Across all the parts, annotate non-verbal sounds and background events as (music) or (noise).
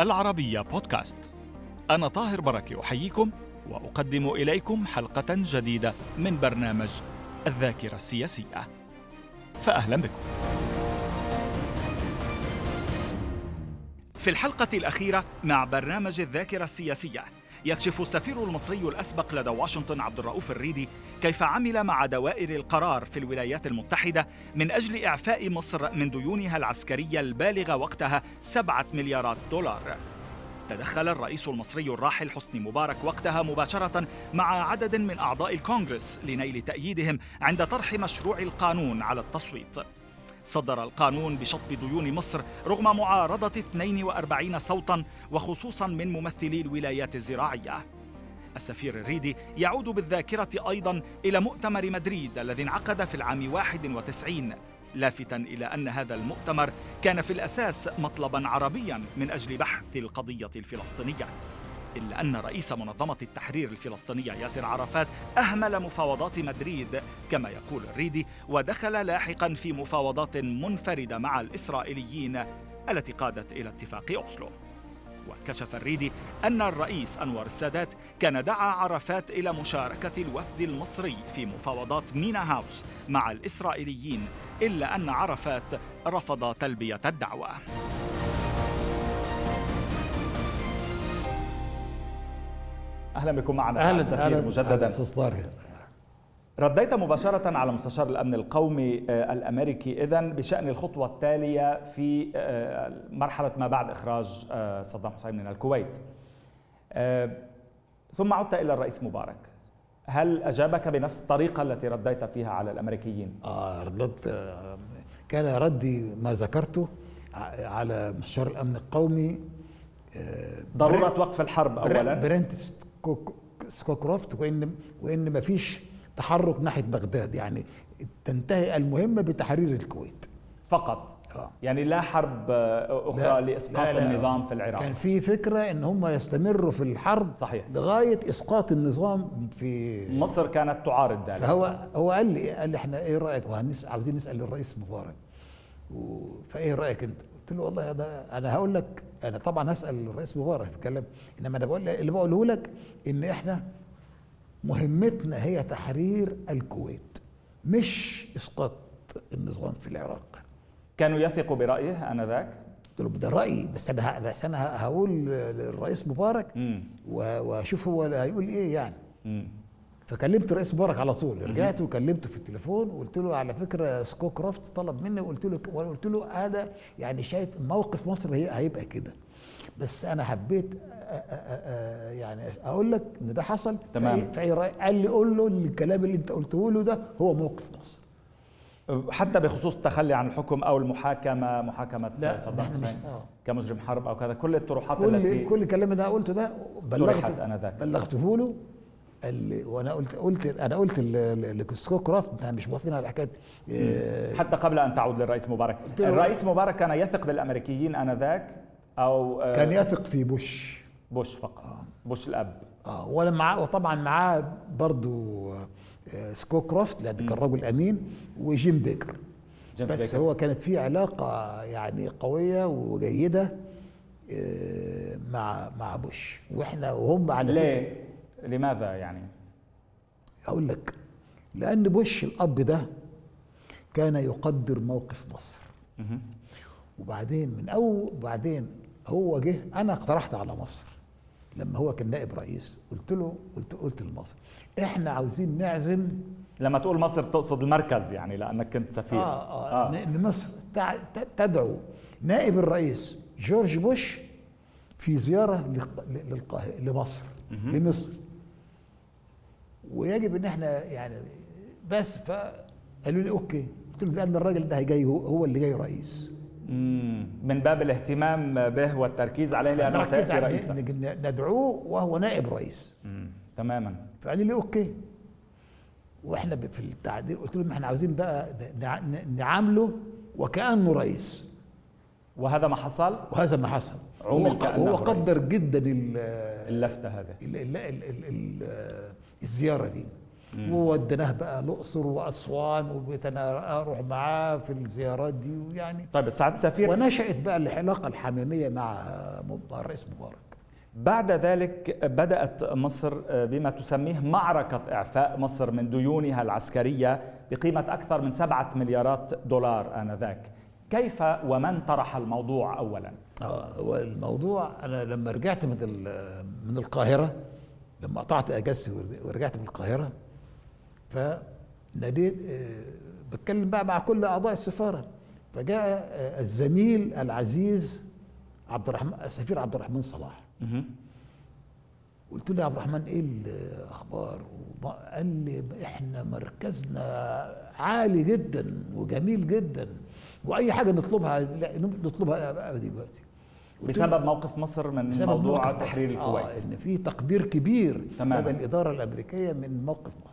العربية بودكاست. أنا طاهر بركة أحييكم وأقدم إليكم حلقة جديدة من برنامج الذاكرة السياسية. فأهلا بكم. في الحلقة الأخيرة مع برنامج الذاكرة السياسية يكشف السفير المصري الأسبق لدى واشنطن عبد الرؤوف الريدي كيف عمل مع دوائر القرار في الولايات المتحدة من أجل إعفاء مصر من ديونها العسكرية البالغة وقتها سبعة مليارات دولار. تدخل الرئيس المصري الراحل حسني مبارك وقتها مباشرة مع عدد من أعضاء الكونغرس لنيل تأييدهم عند طرح مشروع القانون على التصويت. صدر القانون بشطب ديون مصر رغم معارضة 42 صوتا وخصوصا من ممثلي الولايات الزراعية. السفير الريدي يعود بالذاكرة أيضا إلى مؤتمر مدريد الذي انعقد في العام 91 لافتا إلى أن هذا المؤتمر كان في الأساس مطلبا عربيا من أجل بحث القضية الفلسطينية. إلا أن رئيس منظمة التحرير الفلسطينية ياسر عرفات أهمل مفاوضات مدريد كما يقول الريدي ودخل لاحقا في مفاوضات منفردة مع الإسرائيليين التي قادت إلى اتفاق أوسلو. وكشف الريدي أن الرئيس أنور السادات كان دعا عرفات إلى مشاركة الوفد المصري في مفاوضات مينا هاوس مع الإسرائيليين إلا أن عرفات رفض تلبية الدعوة. أهلا بكم معنا أهلا سفير أهلا. مجددا. طارق. رديت مباشرة على مستشار الأمن القومي آه، الأمريكي. إذا بشأن الخطوة التالية في آه، مرحلة ما بعد إخراج آه، صدام حسين من الكويت. ثم عدت إلى الرئيس مبارك. هل أجابك بنفس الطريقة التي رديت فيها على الأمريكيين؟ آه رددت كان ردي ما ذكرته على مستشار الأمن القومي ضرورة وقف الحرب أولا. برنت سكوكروفت وإن وإن ما فيش تحرك ناحية بغداد. يعني تنتهي المهمه بتحرير الكويت. فقط. آه. يعني لا حرب أخرى لا لإسقاط لا لا النظام في العراق. كان في فكرة إن هم يستمروا في الحرب صحيح. لغاية إسقاط النظام في مصر كانت تعارض ذلك. فهو هو قال لي قال لي إحنا إيه رأيك؟ عاوزين نسأل الرئيس مبارك. فإيه رأيك أنت؟ قلت له والله أنا أنا هقول لك أنا طبعا هسأل الرئيس مبارك في الكلام إنما أنا بقول اللي بقوله لك إن إحنا مهمتنا هي تحرير الكويت مش إسقاط النظام في العراق. كانوا يثقوا برأيه آنذاك؟ قلت له ده رأيي بس أنا بس أنا هقول للرئيس مبارك وأشوف هو هيقول إيه يعني. مم. فكلمت الرئيس مبارك على طول رجعت وكلمته في التليفون وقلت له على فكرة سكوكرافت طلب مني وقلت له وقلت له أنا يعني شايف موقف مصر هي هيبقى كده. بس أنا حبيت يعني أقول لك إن ده حصل. تمام. في راي قال لي قول له الكلام اللي أنت قلته له ده هو موقف مصر. حتى بخصوص التخلي عن الحكم أو المحاكمة محاكمة صدام حسين آه. كمجرم حرب أو كذا كل الطروحات كل التي كل الكلام أنا قلته ده بلغته أنا بلغته له. اللي وأنا قلت قلت أنا قلت لسكوكرافت مش موافقين على حكايه آه، حتى قبل أن تعود للرئيس مبارك. الرئيس مبارك كان يثق بالأمريكيين آنذاك أو آه، كان يثق في بوش. بوش فقط. آه. بوش الأب. آه ولا معاه وطبعا معاه برضو آه، سكوكروفت لأن كان رجل أمين وجيم بيكر. جيم بس بيكر. هو كانت في علاقة يعني قوية وجيدة مع مع بوش. وإحنا وهم على ليه؟ لماذا يعني؟ أقول لك لأن بوش الأب ده كان يقدر موقف مصر. وبعدين من اول وبعدين هو جه أنا اقترحت على مصر. لما هو كان نائب رئيس قلت له قلت قلت لمصر إحنا عاوزين نعزم لما تقول مصر تقصد المركز يعني لأنك كنت سفير. آه آه, آه. مصر. تدعو نائب الرئيس جورج بوش في زيارة للقاهرة لمصر لمصر. ويجب إن إحنا يعني بس فقالوا لي okay. قلت لهم لأن الراجل ده جاي هو اللي جاي رئيس. من باب الاهتمام به والتركيز عليه لأنه سيأتي رئيسا. ندعوه وهو نائب رئيس. تماما. فقال لي okay. وإحنا في التعديل قلت لهم إحنا عاوزين بقى نعامله وكأنه رئيس. وهذا ما حصل؟ وهذا ما حصل. هو, هو قدر جدا اللفتة هذه. الزيارة دي. ووديناه بقى الأقصر وأسوان وبقيت أنا أروح معاه في الزيارات دي ويعني طيب سعاده السفير ونشأت بقى العلاقه الحميمية مع الرئيس مبارك. بعد ذلك بدأت مصر بما تسميه معركة إعفاء مصر من ديونها العسكرية بقيمة أكثر من سبعة مليارات دولار آنذاك. كيف ومن طرح الموضوع أولا؟ آه، والموضوع أنا لما رجعت من من القاهرة لما قطعت أجازتي ورجعت من القاهرة فناديت آه، بتكلم بقى مع كل أعضاء السفارة. فجاء آه، الزميل العزيز عبد الرحمن السفير عبد الرحمن صلاح. قلت له يا عبد الرحمن إيه الأخبار؟ قال لي إحنا مركزنا عالي جدا وجميل جدا وأي حاجة نطلبها نطلبها دلوقتي. بسبب موقف مصر من بسبب موضوع تحرير الكويت. آه إن في تقدير كبير. لدى الإدارة الأمريكية من موقف مصر.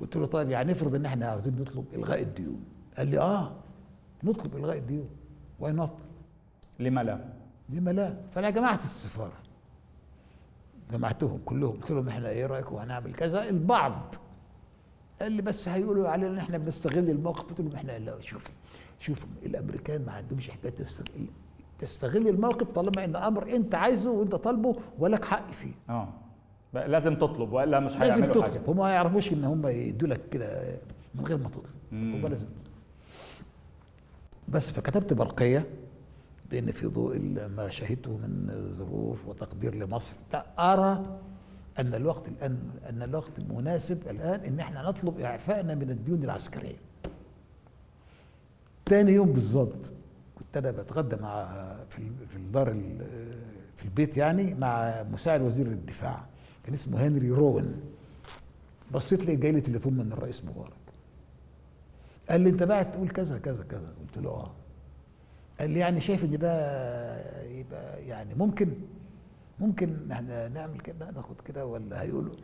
قلت له طيب يعني نفرض إن إحنا عاوزين نطلب إلغاء الديون. قال لي آه نطلب إلغاء الديون. why not لما لا؟ لما لا. فأنا جمعت السفارة. جمعتهم كلهم. قلت لهم إحنا إيه رأيكم؟ هنعمل كذا؟ البعض. قال لي بس هيقولوا علينا إن إحنا بنستغل الموقف. قلت لهم إحنا لا شوف شوف الأمريكان ما عندهمش حكايه تستغل تستغل الموقف طالما إن أمر أنت عايزه وأنت طالبه ولك حق فيه. آه. لازم تطلب وإلا مش هيعملوا حاجة. هم ما يعرفوش إن هم يدوا لك كده من غير ما تطلب. هم لازم. بس فكتبت برقيه بأن في ضوء ما شهدته من ظروف وتقدير لمصر. أرى أن الوقت الآن أن الوقت المناسب الآن أن إحنا نطلب إعفائنا من الديون العسكرية. ثاني يوم بالظبط أنا بتغدى مع في في الدار في البيت يعني مع مساعد وزير الدفاع كان اسمه هنري روين. بصيت لقيت جاي لي تليفون من الرئيس مبارك. قال لي انت بعت؟ تقول كذا كذا كذا. قلت له آه. قال لي يعني شايف إن ده يبقى يعني ممكن ممكن إحنا نعمل كده ناخد كده ولا هيقولوا؟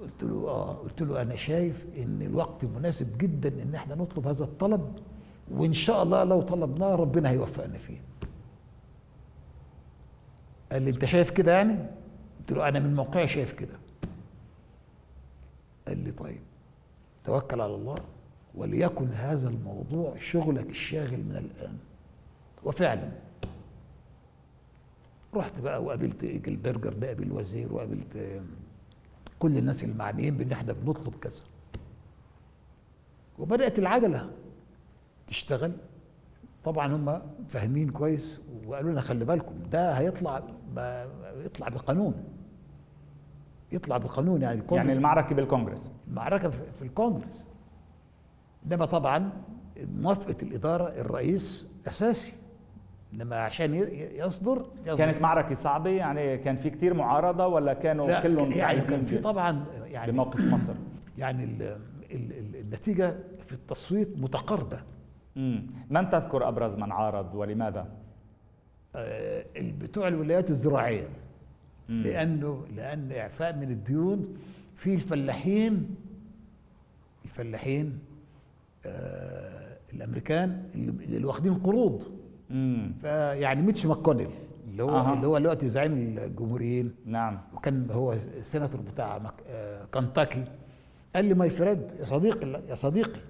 قلت له آه. قلت له أنا شايف إن الوقت مناسب جدا إن إحنا نطلب هذا الطلب وإن شاء الله لو طلبناه ربنا هيوفقنا فيه. قال لي أنت شايف كده يعني؟ قلت له أنا من موقعي شايف كده. قال لي طيب توكل على الله وليكن هذا الموضوع شغلك الشاغل من الآن. وفعلا. رحت بقى وقابلت جلبرجر نائب الوزير وقابلت كل الناس المعنيين بإن إحنا بنطلب كذا. وبدأت العجلة. تشتغل. طبعا هم فاهمين كويس وقالوا لنا خلي بالكم ده هيطلع يطلع بقانون. يطلع بقانون يعني الكونجرس يعني المعركة بالكونجرس المعركة في الكونجرس إنما طبعا موافقة الإدارة الرئيس أساسي. إنما عشان يصدر, يصدر. كانت معركة صعبة؟ يعني كان في كثير معارضة ولا كانوا كلهم يعني كان في طبعا يعني بموقف مصر؟ يعني ال ال ال النتيجة في التصويت متقاربة. من تذكر أبرز من عارض ولماذا؟ آه بتوع الولايات الزراعية. مم. لأنه لأن إعفاء من الديون في الفلاحين الفلاحين آه الأمريكان اللي واخدين قروض. فيعني ميتش ماكونيل اللي هو أه. اللي هو دلوقتي زعيم الجمهوريين. نعم. وكان هو السيناتور بتاع مك... آه كنتاكي. قال لي my friend يا صديقي يا صديقي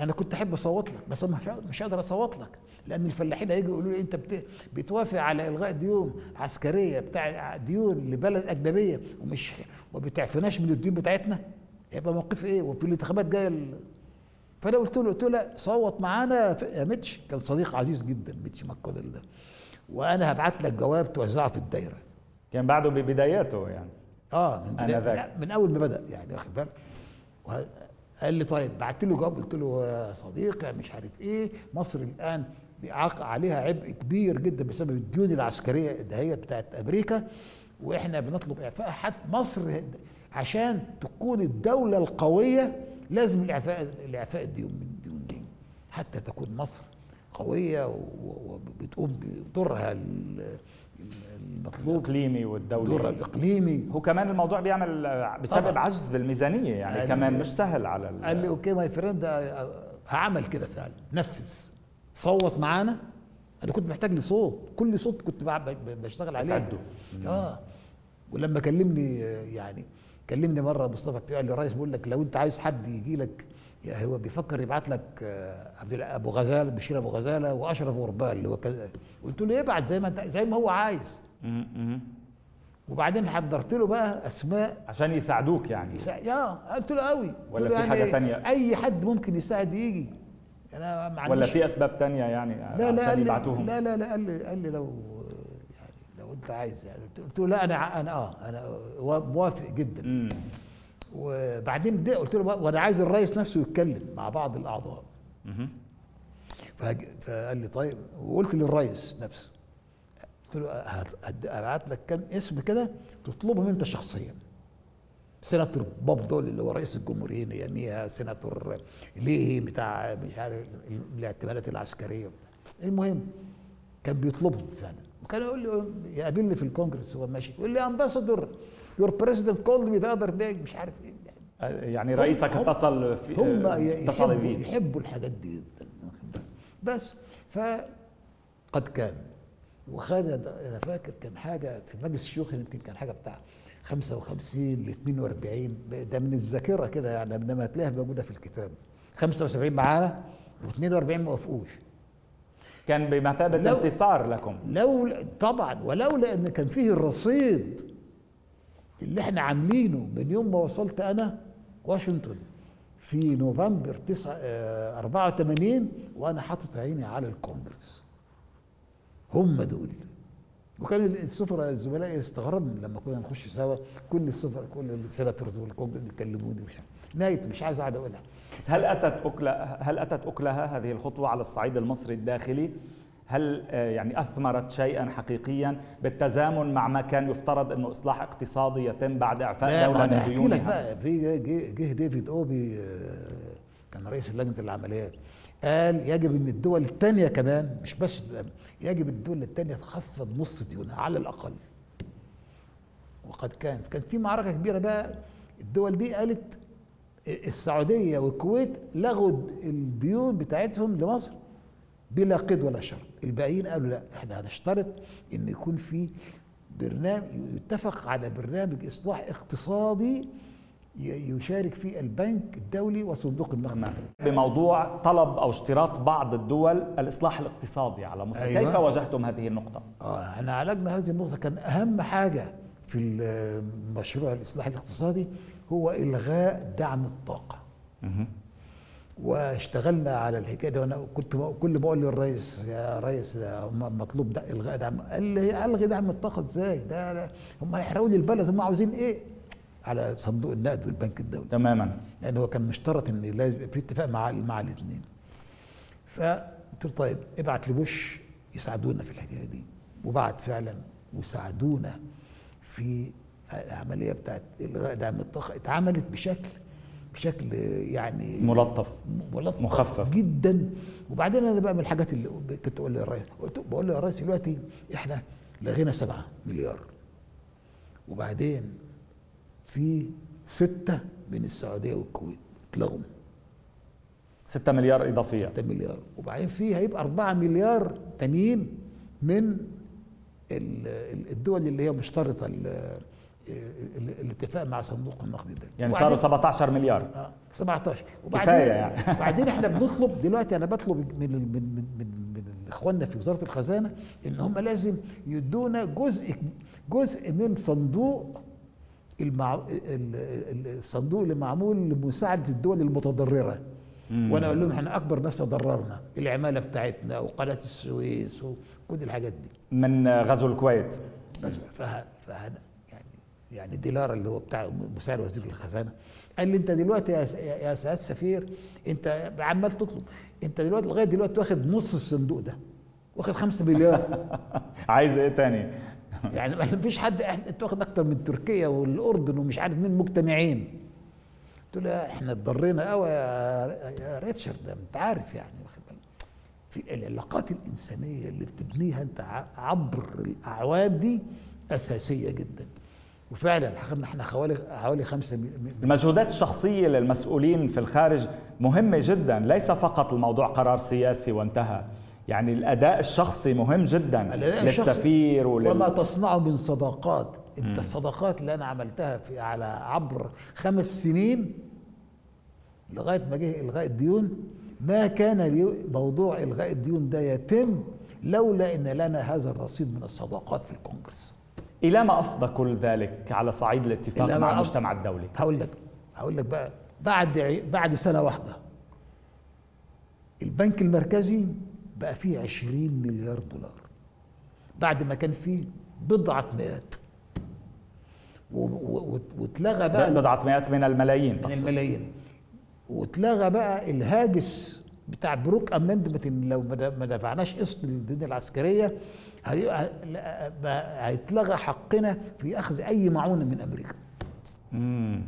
أنا كنت احب اصوت لك بس مش قادر اصوت لك. لأن الفلاحين هيجوا يقولوا لي انت بت... بتوافق على إلغاء ديون عسكرية بتاع ديون لبلد أجنبية ومش ما بتعفناش من الديون بتاعتنا؟ يبقى موقف إيه؟ وفي الانتخابات جاية فأنا قلت له قلت له لا صوت معانا يا ميتش. كان صديق عزيز جدا ميتش ماكونيل ده. وأنا هبعت لك جواب توزعه في الدايرة. كان بعده ببداياته يعني. آه من, بداية من أول ما بدأ يعني واخد بالك؟ قال لي طيب بعت له جواب قلت له يا صديقي مش عارف إيه. مصر الآن عليها عبء كبير جدا بسبب الديون العسكرية الدهية بتاعت أمريكا وإحنا بنطلب إعفاء. حتى مصر عشان تكون الدولة القوية لازم الإعفاء الإعفاء الديون من الديون دي حتى تكون مصر قوية وبتقوم بدورها المطلوب الاقليمي والدولي. دورها الاقليمي هو كمان الموضوع بيعمل بسبب طبعا. عجز بالميزانية يعني كمان مش سهل على قال لي okay my friend هعمل كده فعلا نفذ صوت معانا. أنا كنت محتاج لصوت كل صوت كنت بشتغل عليه. آه. ولما كلمني يعني كلمني مرة مصطفى قال لي رئيس بيقول لك لو أنت عايز حد يجي لك يا هو بيفكر يبعت لك آه، عبد أبو غزاله بشير أبو غزالة وأشرف غربال اللي هو كذا. قلت له يبعت زي ما انت زي ما هو عايز. وبعدين حضرت له بقى أسماء. عشان يساعدوك يعني. يسا... يا قلت له قوي. ولا في يعني تانية؟ أي حد ممكن يساعد يجي. أنا ما ولا في أسباب تانية يعني لا لا عشان يبعتوهم؟ لا لا لا قال لي قال لي لو يعني لو أنت عايز يعني. قلت- له لا أنا أنا آه أنا موافق جدا. وبعدين ده قلت له وأنا عايز الرئيس نفسه يتكلم مع بعض الأعضاء. فقال لي طيب وقلت للرئيس نفسه قلت له ابعت لك كم اسم كده تطلبهم أنت شخصيا. سيناتور بوب دول اللي هو رئيس الجمهوريه اياميها سيناتور ليه بتاع مش عارف الاعتمادات العسكرية. المهم كان بيطلبهم فعلا. وكان يقول لي يقابلني في الكونجرس وهو ماشي يقول لي ambassador your president called me the other day مش عارف إيه. يعني رئيسك اتصل في هم اتصل يحبوا, بيه يحبوا الحاجات دي جدا؟ بس فقد كان. وخان أنا فاكر كان حاجة في مجلس الشيوخ يمكن كان حاجة بتاع 55 ل 42 ده من الذاكرة كده يعني انما هتلاقيها موجودة في الكتاب. 75 معانا و42 ما وافقوش كان بمثابة لو- انتصار لكم. لو طبعا. ولولا إن كان فيه الرصيد اللي إحنا عاملينه من يوم ما وصلت أنا واشنطن في نوفمبر 9 آه، 84 وأنا حاطط عيني على الكونجرس هم دول. وكان السفراء الزملاء يستغربوا لما كنا نخش سوا كل السفراء كل السيناتورز والكونجرس بيكلموني عارف نهايته مش عايز اقعد أقولها. هل أتت أكلها هل أتت أكلها هذه الخطوة على الصعيد المصري الداخلي؟ هل آه، يعني أثمرت شيئا حقيقيا بالتزامن مع ما كان يفترض إنه إصلاح اقتصادي يتم بعد إعفاء دولة من أحكي لك ديونها؟ بقى في جه- ديفيد أوبي آه، كان رئيس لجنه العمليات قال يجب إن الدول الثانية كمان مش بس يجب الدول الثانية تخفض نص ديونها على الأقل وقد كان كان في معركة كبيرة بقى الدول دي قالت السعودية والكويت لغوا الديون بتاعتهم لمصر بلا قيد ولا شرط الباقيين قالوا لا إحنا هنشترط إن يكون في برنامج يتفق على برنامج إصلاح اقتصادي يشارك فيه البنك الدولي وصندوق النقد نعم. الدولي بموضوع طلب أو اشتراط بعض الدول الإصلاح الاقتصادي على مصر، أيوة. كيف واجهتم هذه النقطة؟ آه إحنا عالجنا هذه النقطة كان أهم حاجة في مشروع الإصلاح الاقتصادي هو إلغاء دعم الطاقة واشتغلنا على الحكاية دي. وأنا كنت كل ما أقول للرئيس يا ريس مطلوب ده إلغاء دعم قال لي ألغي دعم الطاقة إزاي؟ ده, هم هيحرقوا لي البلد هم عاوزين إيه؟ على صندوق النقد والبنك الدولي. تماما. يعني هو كان مشترط إن لازم يبقى في اتفاق مع مع الاثنين فقلت له طيب ابعت لبوش يساعدونا في الحكاية دي. وبعت فعلا وساعدونا في العملية بتاعت إلغاء دعم الطاقة. اتعملت بشكل بشكل يعني ملطف ملطف مخفف. جدا. وبعدين أنا بقى من الحاجات اللي كنت أقول للرئيس قلت بقول له يا ريس دلوقتي إحنا لغينا سبعة مليار. وبعدين في ستة من السعودية والكويت اتلغوا. 6 مليار إضافية. 6 مليار. وبعدين في هيبقى 4 مليار تانيين من ال- ال- الدول اللي هي مشترطة الاتفاق مع صندوق النقد الدولي يعني وبعدين- صاروا 17 مليار. آه 17 كفاية يعني. (laughs) بعدين إحنا بنطلب دلوقتي أنا بطلب من من من من, من إخواننا في وزارة الخزانة إن هم لازم يدونا جزء جزء من صندوق المع... ال- ال- الصندوق اللي معمول لمساعدة الدول المتضررة. وأنا أقول لهم إحنا أكبر ناس ضررنا العمالة بتاعتنا وقناة السويس وكل الحاجات دي. من غزو الكويت. بس فه... فه... يعني ديلار اللي هو بتاع مساعد وزير الخزانة. قال لي انت دلوقتي يا س- يا يا سعاده السفير انت عمال تطلب. انت دلوقتي لغاية دلوقتي واخد نص الصندوق ده. واخد 5 مليار. (laughs) عايز إيه تاني؟ (laughs) يعني ما فيش حد انت واخد أكتر من تركيا والأردن ومش عارف مين مجتمعين. قلت له إحنا اتضرينا قوي يا ريتشارد انت عارف يعني. واخد بالك في العلاقات الإنسانية اللي بتبنيها انت عبر الأعوام دي أساسية جدا. وفعلا حققنا إحنا حوالي حوالي 5 المجهودات الشخصية للمسؤولين في الخارج مهمة جدا ليس فقط الموضوع قرار سياسي وانتهى. يعني الأداء الشخصي مهم جدا للسفير ولل... وما تصنعه من صداقات. أنت الصداقات اللي أنا عملتها في على عبر خمس سنين لغاية ما جه إلغاء الديون ما كان موضوع إلغاء الديون ده يتم لولا إن لنا هذا الرصيد من الصداقات في الكونغرس. إلى ما أفضى كل ذلك على صعيد الاتفاق مع المجتمع الدولي. هقول لك هقول لك بقى بعد بعد سنة واحدة البنك المركزي بقى فيه 20 مليار دولار. بعد ما كان فيه بضعة مئات. واتلغى بقى بضعة مئات من الملايين. من الملايين. واتلغى بقى الهاجس بتاع بروك امندمنت إن لو ما دفعناش قسط للدين العسكرية هيتلغى حقنا في أخذ أي معونة من أمريكا. امم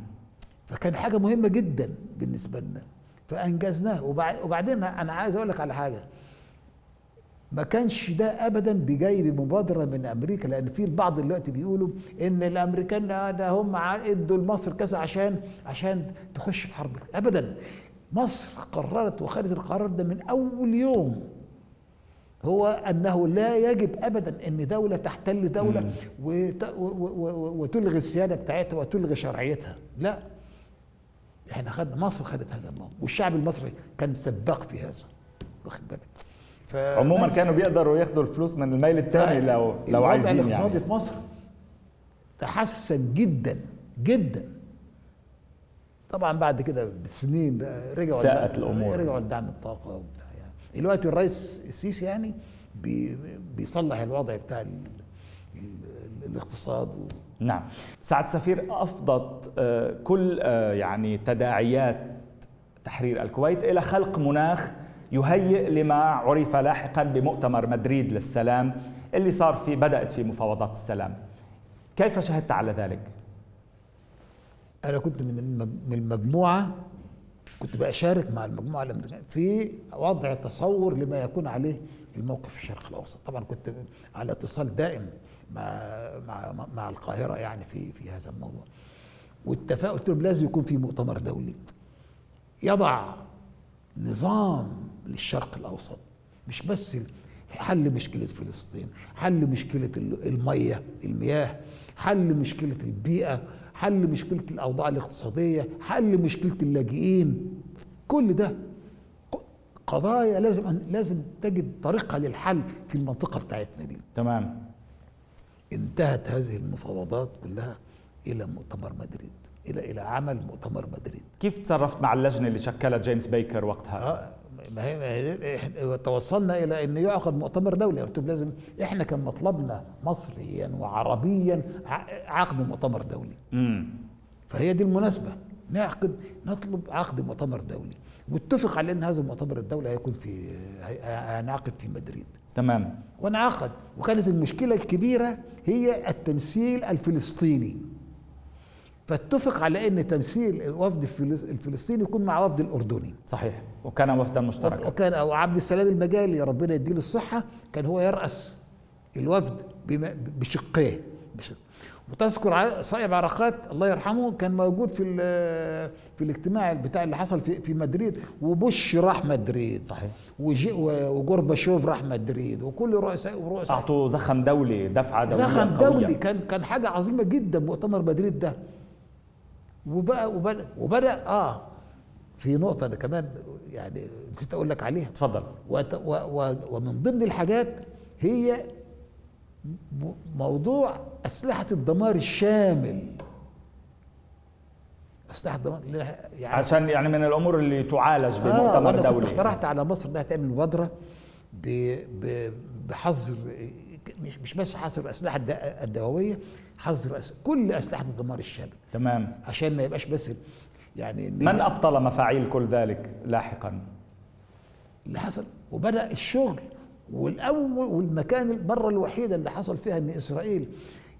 فكان حاجة مهمة جدا بالنسبة لنا. فأنجزناه. وبعدين أنا عايز أقول لك على حاجة. ما كانش ده ابدا بجاي بمبادره من أمريكا لأن في البعض دلوقتي بيقولوا إن الأمريكان ده هم إدوا لمصر كذا عشان عشان تخش في حرب. ابدا. مصر قررت وخدت القرار ده من أول يوم. هو أنه لا يجب ابدا إن دولة تحتل دولة وتلغي السيادة بتاعتها وتلغي شرعيتها. لا. إحنا خدنا مصر خدت هذا الموضوع والشعب المصري كان سباق في هذا. واخد بالك؟ عموما كانوا بيقدروا ياخدوا الفلوس من الميل الثاني لو لو عايزين يعني. الاقتصادي في مصر تحسن جدا جدا. طبعا بعد كده بسنين بقى رجعوا ساءت الأمور. رجعوا لدعم الطاقة وبتاع يعني. دلوقتي الرئيس السيسي يعني بي بيصلح الوضع بتاع ال ال الاقتصاد و نعم. سعد سفير أفضت آه، كل آه، يعني تداعيات تحرير الكويت إلى خلق مناخ يهيئ لما عرف لاحقا بمؤتمر مدريد للسلام اللي صار في بدأت في مفاوضات السلام. كيف شهدت على ذلك؟ أنا كنت من من المجموعة كنت بشارك مع الأمريكية في وضع تصور لما يكون عليه الموقف في الشرق الأوسط. طبعا كنت على اتصال دائم مع مع مع القاهرة يعني في في هذا الموضوع. واتفق قلت لهم لازم يكون في مؤتمر دولي. يضع نظام للشرق الأوسط. مش بس حل مشكلة فلسطين حل مشكلة الميه المياه حل مشكلة البيئة حل مشكلة الأوضاع الاقتصادية حل مشكلة اللاجئين. كل ده قضايا لازم لازم تجد طريقها للحل في المنطقة بتاعتنا دي. تمام. انتهت هذه المفاوضات كلها إلى مؤتمر مدريد إلى إلى عمل مؤتمر مدريد. كيف تصرفت مع اللجنة اللي شكلها جيمس بيكر وقتها؟ آه توصلنا إلى إن يعقد مؤتمر دولي. قلت لازم إحنا كان مطلبنا مصريا وعربيا عقد مؤتمر دولي. امم فهي دي المناسبة. نعقد نطلب عقد مؤتمر دولي. واتفق على إن هذا المؤتمر الدولي هيكون في هنعقد في مدريد. تمام. وانعقد وكانت المشكلة الكبيرة هي التمثيل الفلسطيني. فاتفق على إن تمثيل الوفد الفلسطيني يكون مع وفد الأردني. صحيح. وكان وفدا مشتركا. وكان أو عبد السلام المجالي ربنا يديله الصحة كان هو يرأس الوفد بشقيه. وتذكر صائب عرقات الله يرحمه كان موجود في في الاجتماع بتاع اللي حصل في في مدريد وبوش راح مدريد. صحيح. وجورباشوف راح مدريد وكل رؤساء ورؤساء. أعطوا زخم دولي دفعة دولية زخم دولي كان كان حاجة عظيمة جدا مؤتمر مدريد ده. وبقى وبدأ, وبدأ آه في نقطة أنا كمان يعني نسيت أقول لك عليها. اتفضل. ومن ضمن الحاجات هي موضوع أسلحة الدمار الشامل. أسلحة الدمار يعني عشان يعني من الأمور اللي تعالج بمؤتمر آه دولي اقترحت على مصر إنها تعمل مبادرة بحظر مش مش بس حظر الأسلحة الدووية حظر كل أسلحة الدمار الشامل تمام. عشان ما يبقاش بس يعني من أبطل مفاعيل كل ذلك لاحقا؟ اللي حصل. وبدأ الشغل والأول والمكان المرة الوحيدة اللي حصل فيها إن إسرائيل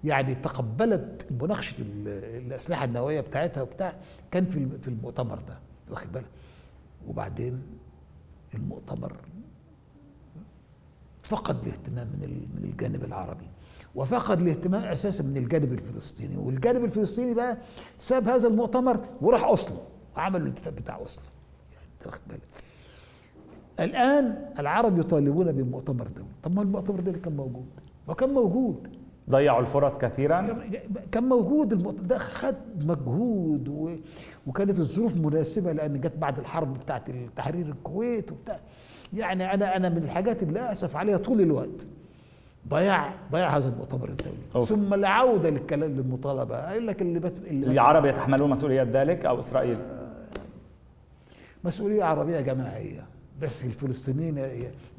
يعني تقبلت مناقشة الأسلحة النووية بتاعتها وبتاع كان في في المؤتمر ده واخد بالك؟ وبعدين المؤتمر فقد الاهتمام من من الجانب العربي وفقد الاهتمام أساسا من الجانب الفلسطيني والجانب الفلسطيني بقى ساب هذا المؤتمر وراح أوسلو وعملوا الاتفاق بتاع أوسلو. يعني أنت واخد بالك. الآن العرب يطالبون بمؤتمر دولي. طب ما المؤتمر الدولي كان موجود؟ وكان موجود. ضيعوا الفرص كثيرا؟ كان موجود. ده خد مجهود و... وكانت الظروف مناسبة لأن جت بعد الحرب بتاعت تحرير الكويت وبتاع. يعني أنا أنا من الحاجات اللي أسف عليها طول الوقت. ضياع ضياع هذا المؤتمر الدولي. أوف. ثم العوده للكلام للمطالبة. قال لك اللي, بت... اللي العرب يتحملون مسؤوليه ذلك أو إسرائيل؟ مسؤولية عربية جماعية. بس الفلسطينيين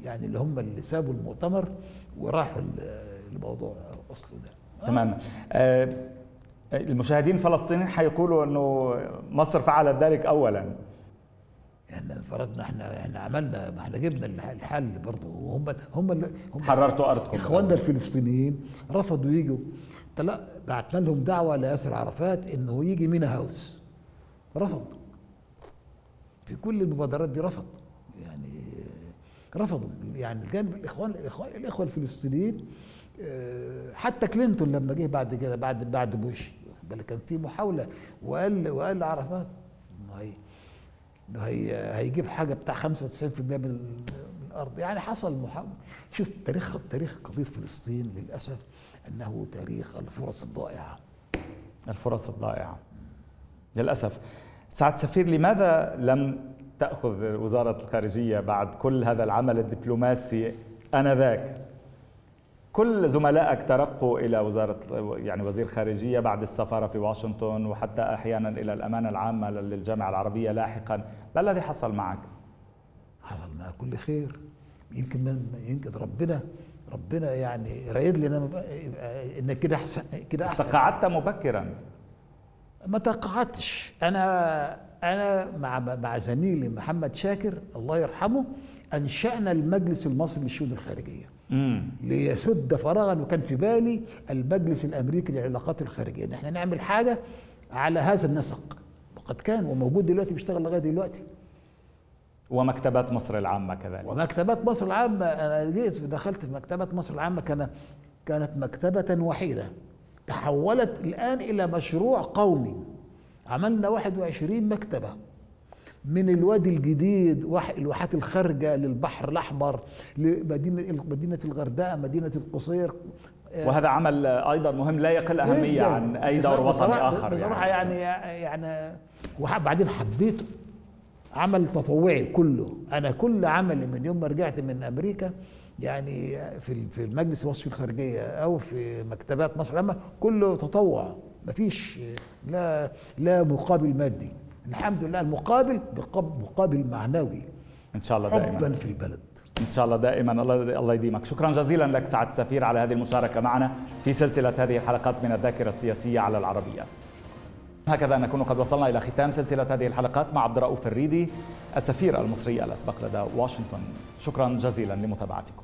يعني اللي هم اللي سابوا المؤتمر وراحوا الموضوع أصله ده. تمام آه المشاهدين الفلسطينيين حيقولوا إنه مصر فعلت ذلك اولا. يعني فرضنا إحنا إحنا عملنا ما إحنا جبنا الحل برضه. وهم هم هم حررتوا أرضكم. إخواننا الفلسطينيين رفضوا يجوا. لا بعتنا لهم دعوة لياسر عرفات إنه يجي مينا هاوس. رفض. في كل المبادرات دي رفض. يعني رفضوا يعني الجانب الإخوان الإخوان الإخوة الفلسطينيين حتى كلينتون لما جه بعد كده بعد بعد بوش بل كان في محاولة وقال وقال لعرفات إنه هي هيجيب حاجة بتاع 95% من الأرض. يعني حصل محاوله شوف تاريخ تاريخ قضية فلسطين للأسف أنه تاريخ الفرص الضائعة. الفرص الضائعة. للأسف. سعد سفير لماذا لم تأخذ وزارة الخارجية بعد كل هذا العمل الدبلوماسي آنذاك؟ كل زملائك ترقوا إلى وزاره يعني وزير خارجية بعد السفارة في واشنطن وحتى أحيانا إلى الأمانة العامة للجامعة العربية لاحقا. ما الذي حصل معك؟ حصل معك كل خير. يمكن من يمكن ربنا ربنا يعني رايد لي أنا انك كده احسن كده أحسن. تقاعدت مبكرا؟ ما تقاعدتش أنا أنا مع مع زميلي محمد شاكر الله يرحمه أنشأنا المجلس المصري للشؤون الخارجية. مم. ليسد فراغا وكان في بالي المجلس الأمريكي للعلاقات الخارجية. ان إحنا نعمل حاجة على هذا النسق. وقد كان وموجود دلوقتي بيشتغل لغاية دلوقتي. ومكتبات مصر العامة كذلك. ومكتبات مصر العامة أنا جيت دخلت في مكتبه مصر العامة كان كانت مكتبة وحيدة. تحولت الآن إلى مشروع قومي. عملنا 21 مكتبة. من الوادي الجديد الواحات الخارجة للبحر الأحمر لمدينة مدينة الغردقة مدينة القصير. وهذا عمل أيضا مهم لا يقل أهمية عن أي دور وطني آخر بصراحة يعني يعني, يعني وبعدين حبيته عمل تطوعي كله. أنا كل عملي من يوم ما رجعت من أمريكا يعني في في المجلس المصري الخارجية أو في مكتبات مصر العامة كله تطوع. مفيش لا لا مقابل مادي. الحمد لله المقابل مقابل معنوي. ان شاء الله دائما. حبا في البلد. ان شاء الله دائما. الله الله يديمك. شكرا جزيلا لك سعد سفير على هذه المشاركة معنا في سلسلة هذه الحلقات من الذاكرة السياسية على العربية. هكذا نكون قد وصلنا إلى ختام سلسلة هذه الحلقات مع عبد الرؤوف الريدي السفير المصري الأسبق لدى واشنطن. شكرا جزيلا لمتابعتكم.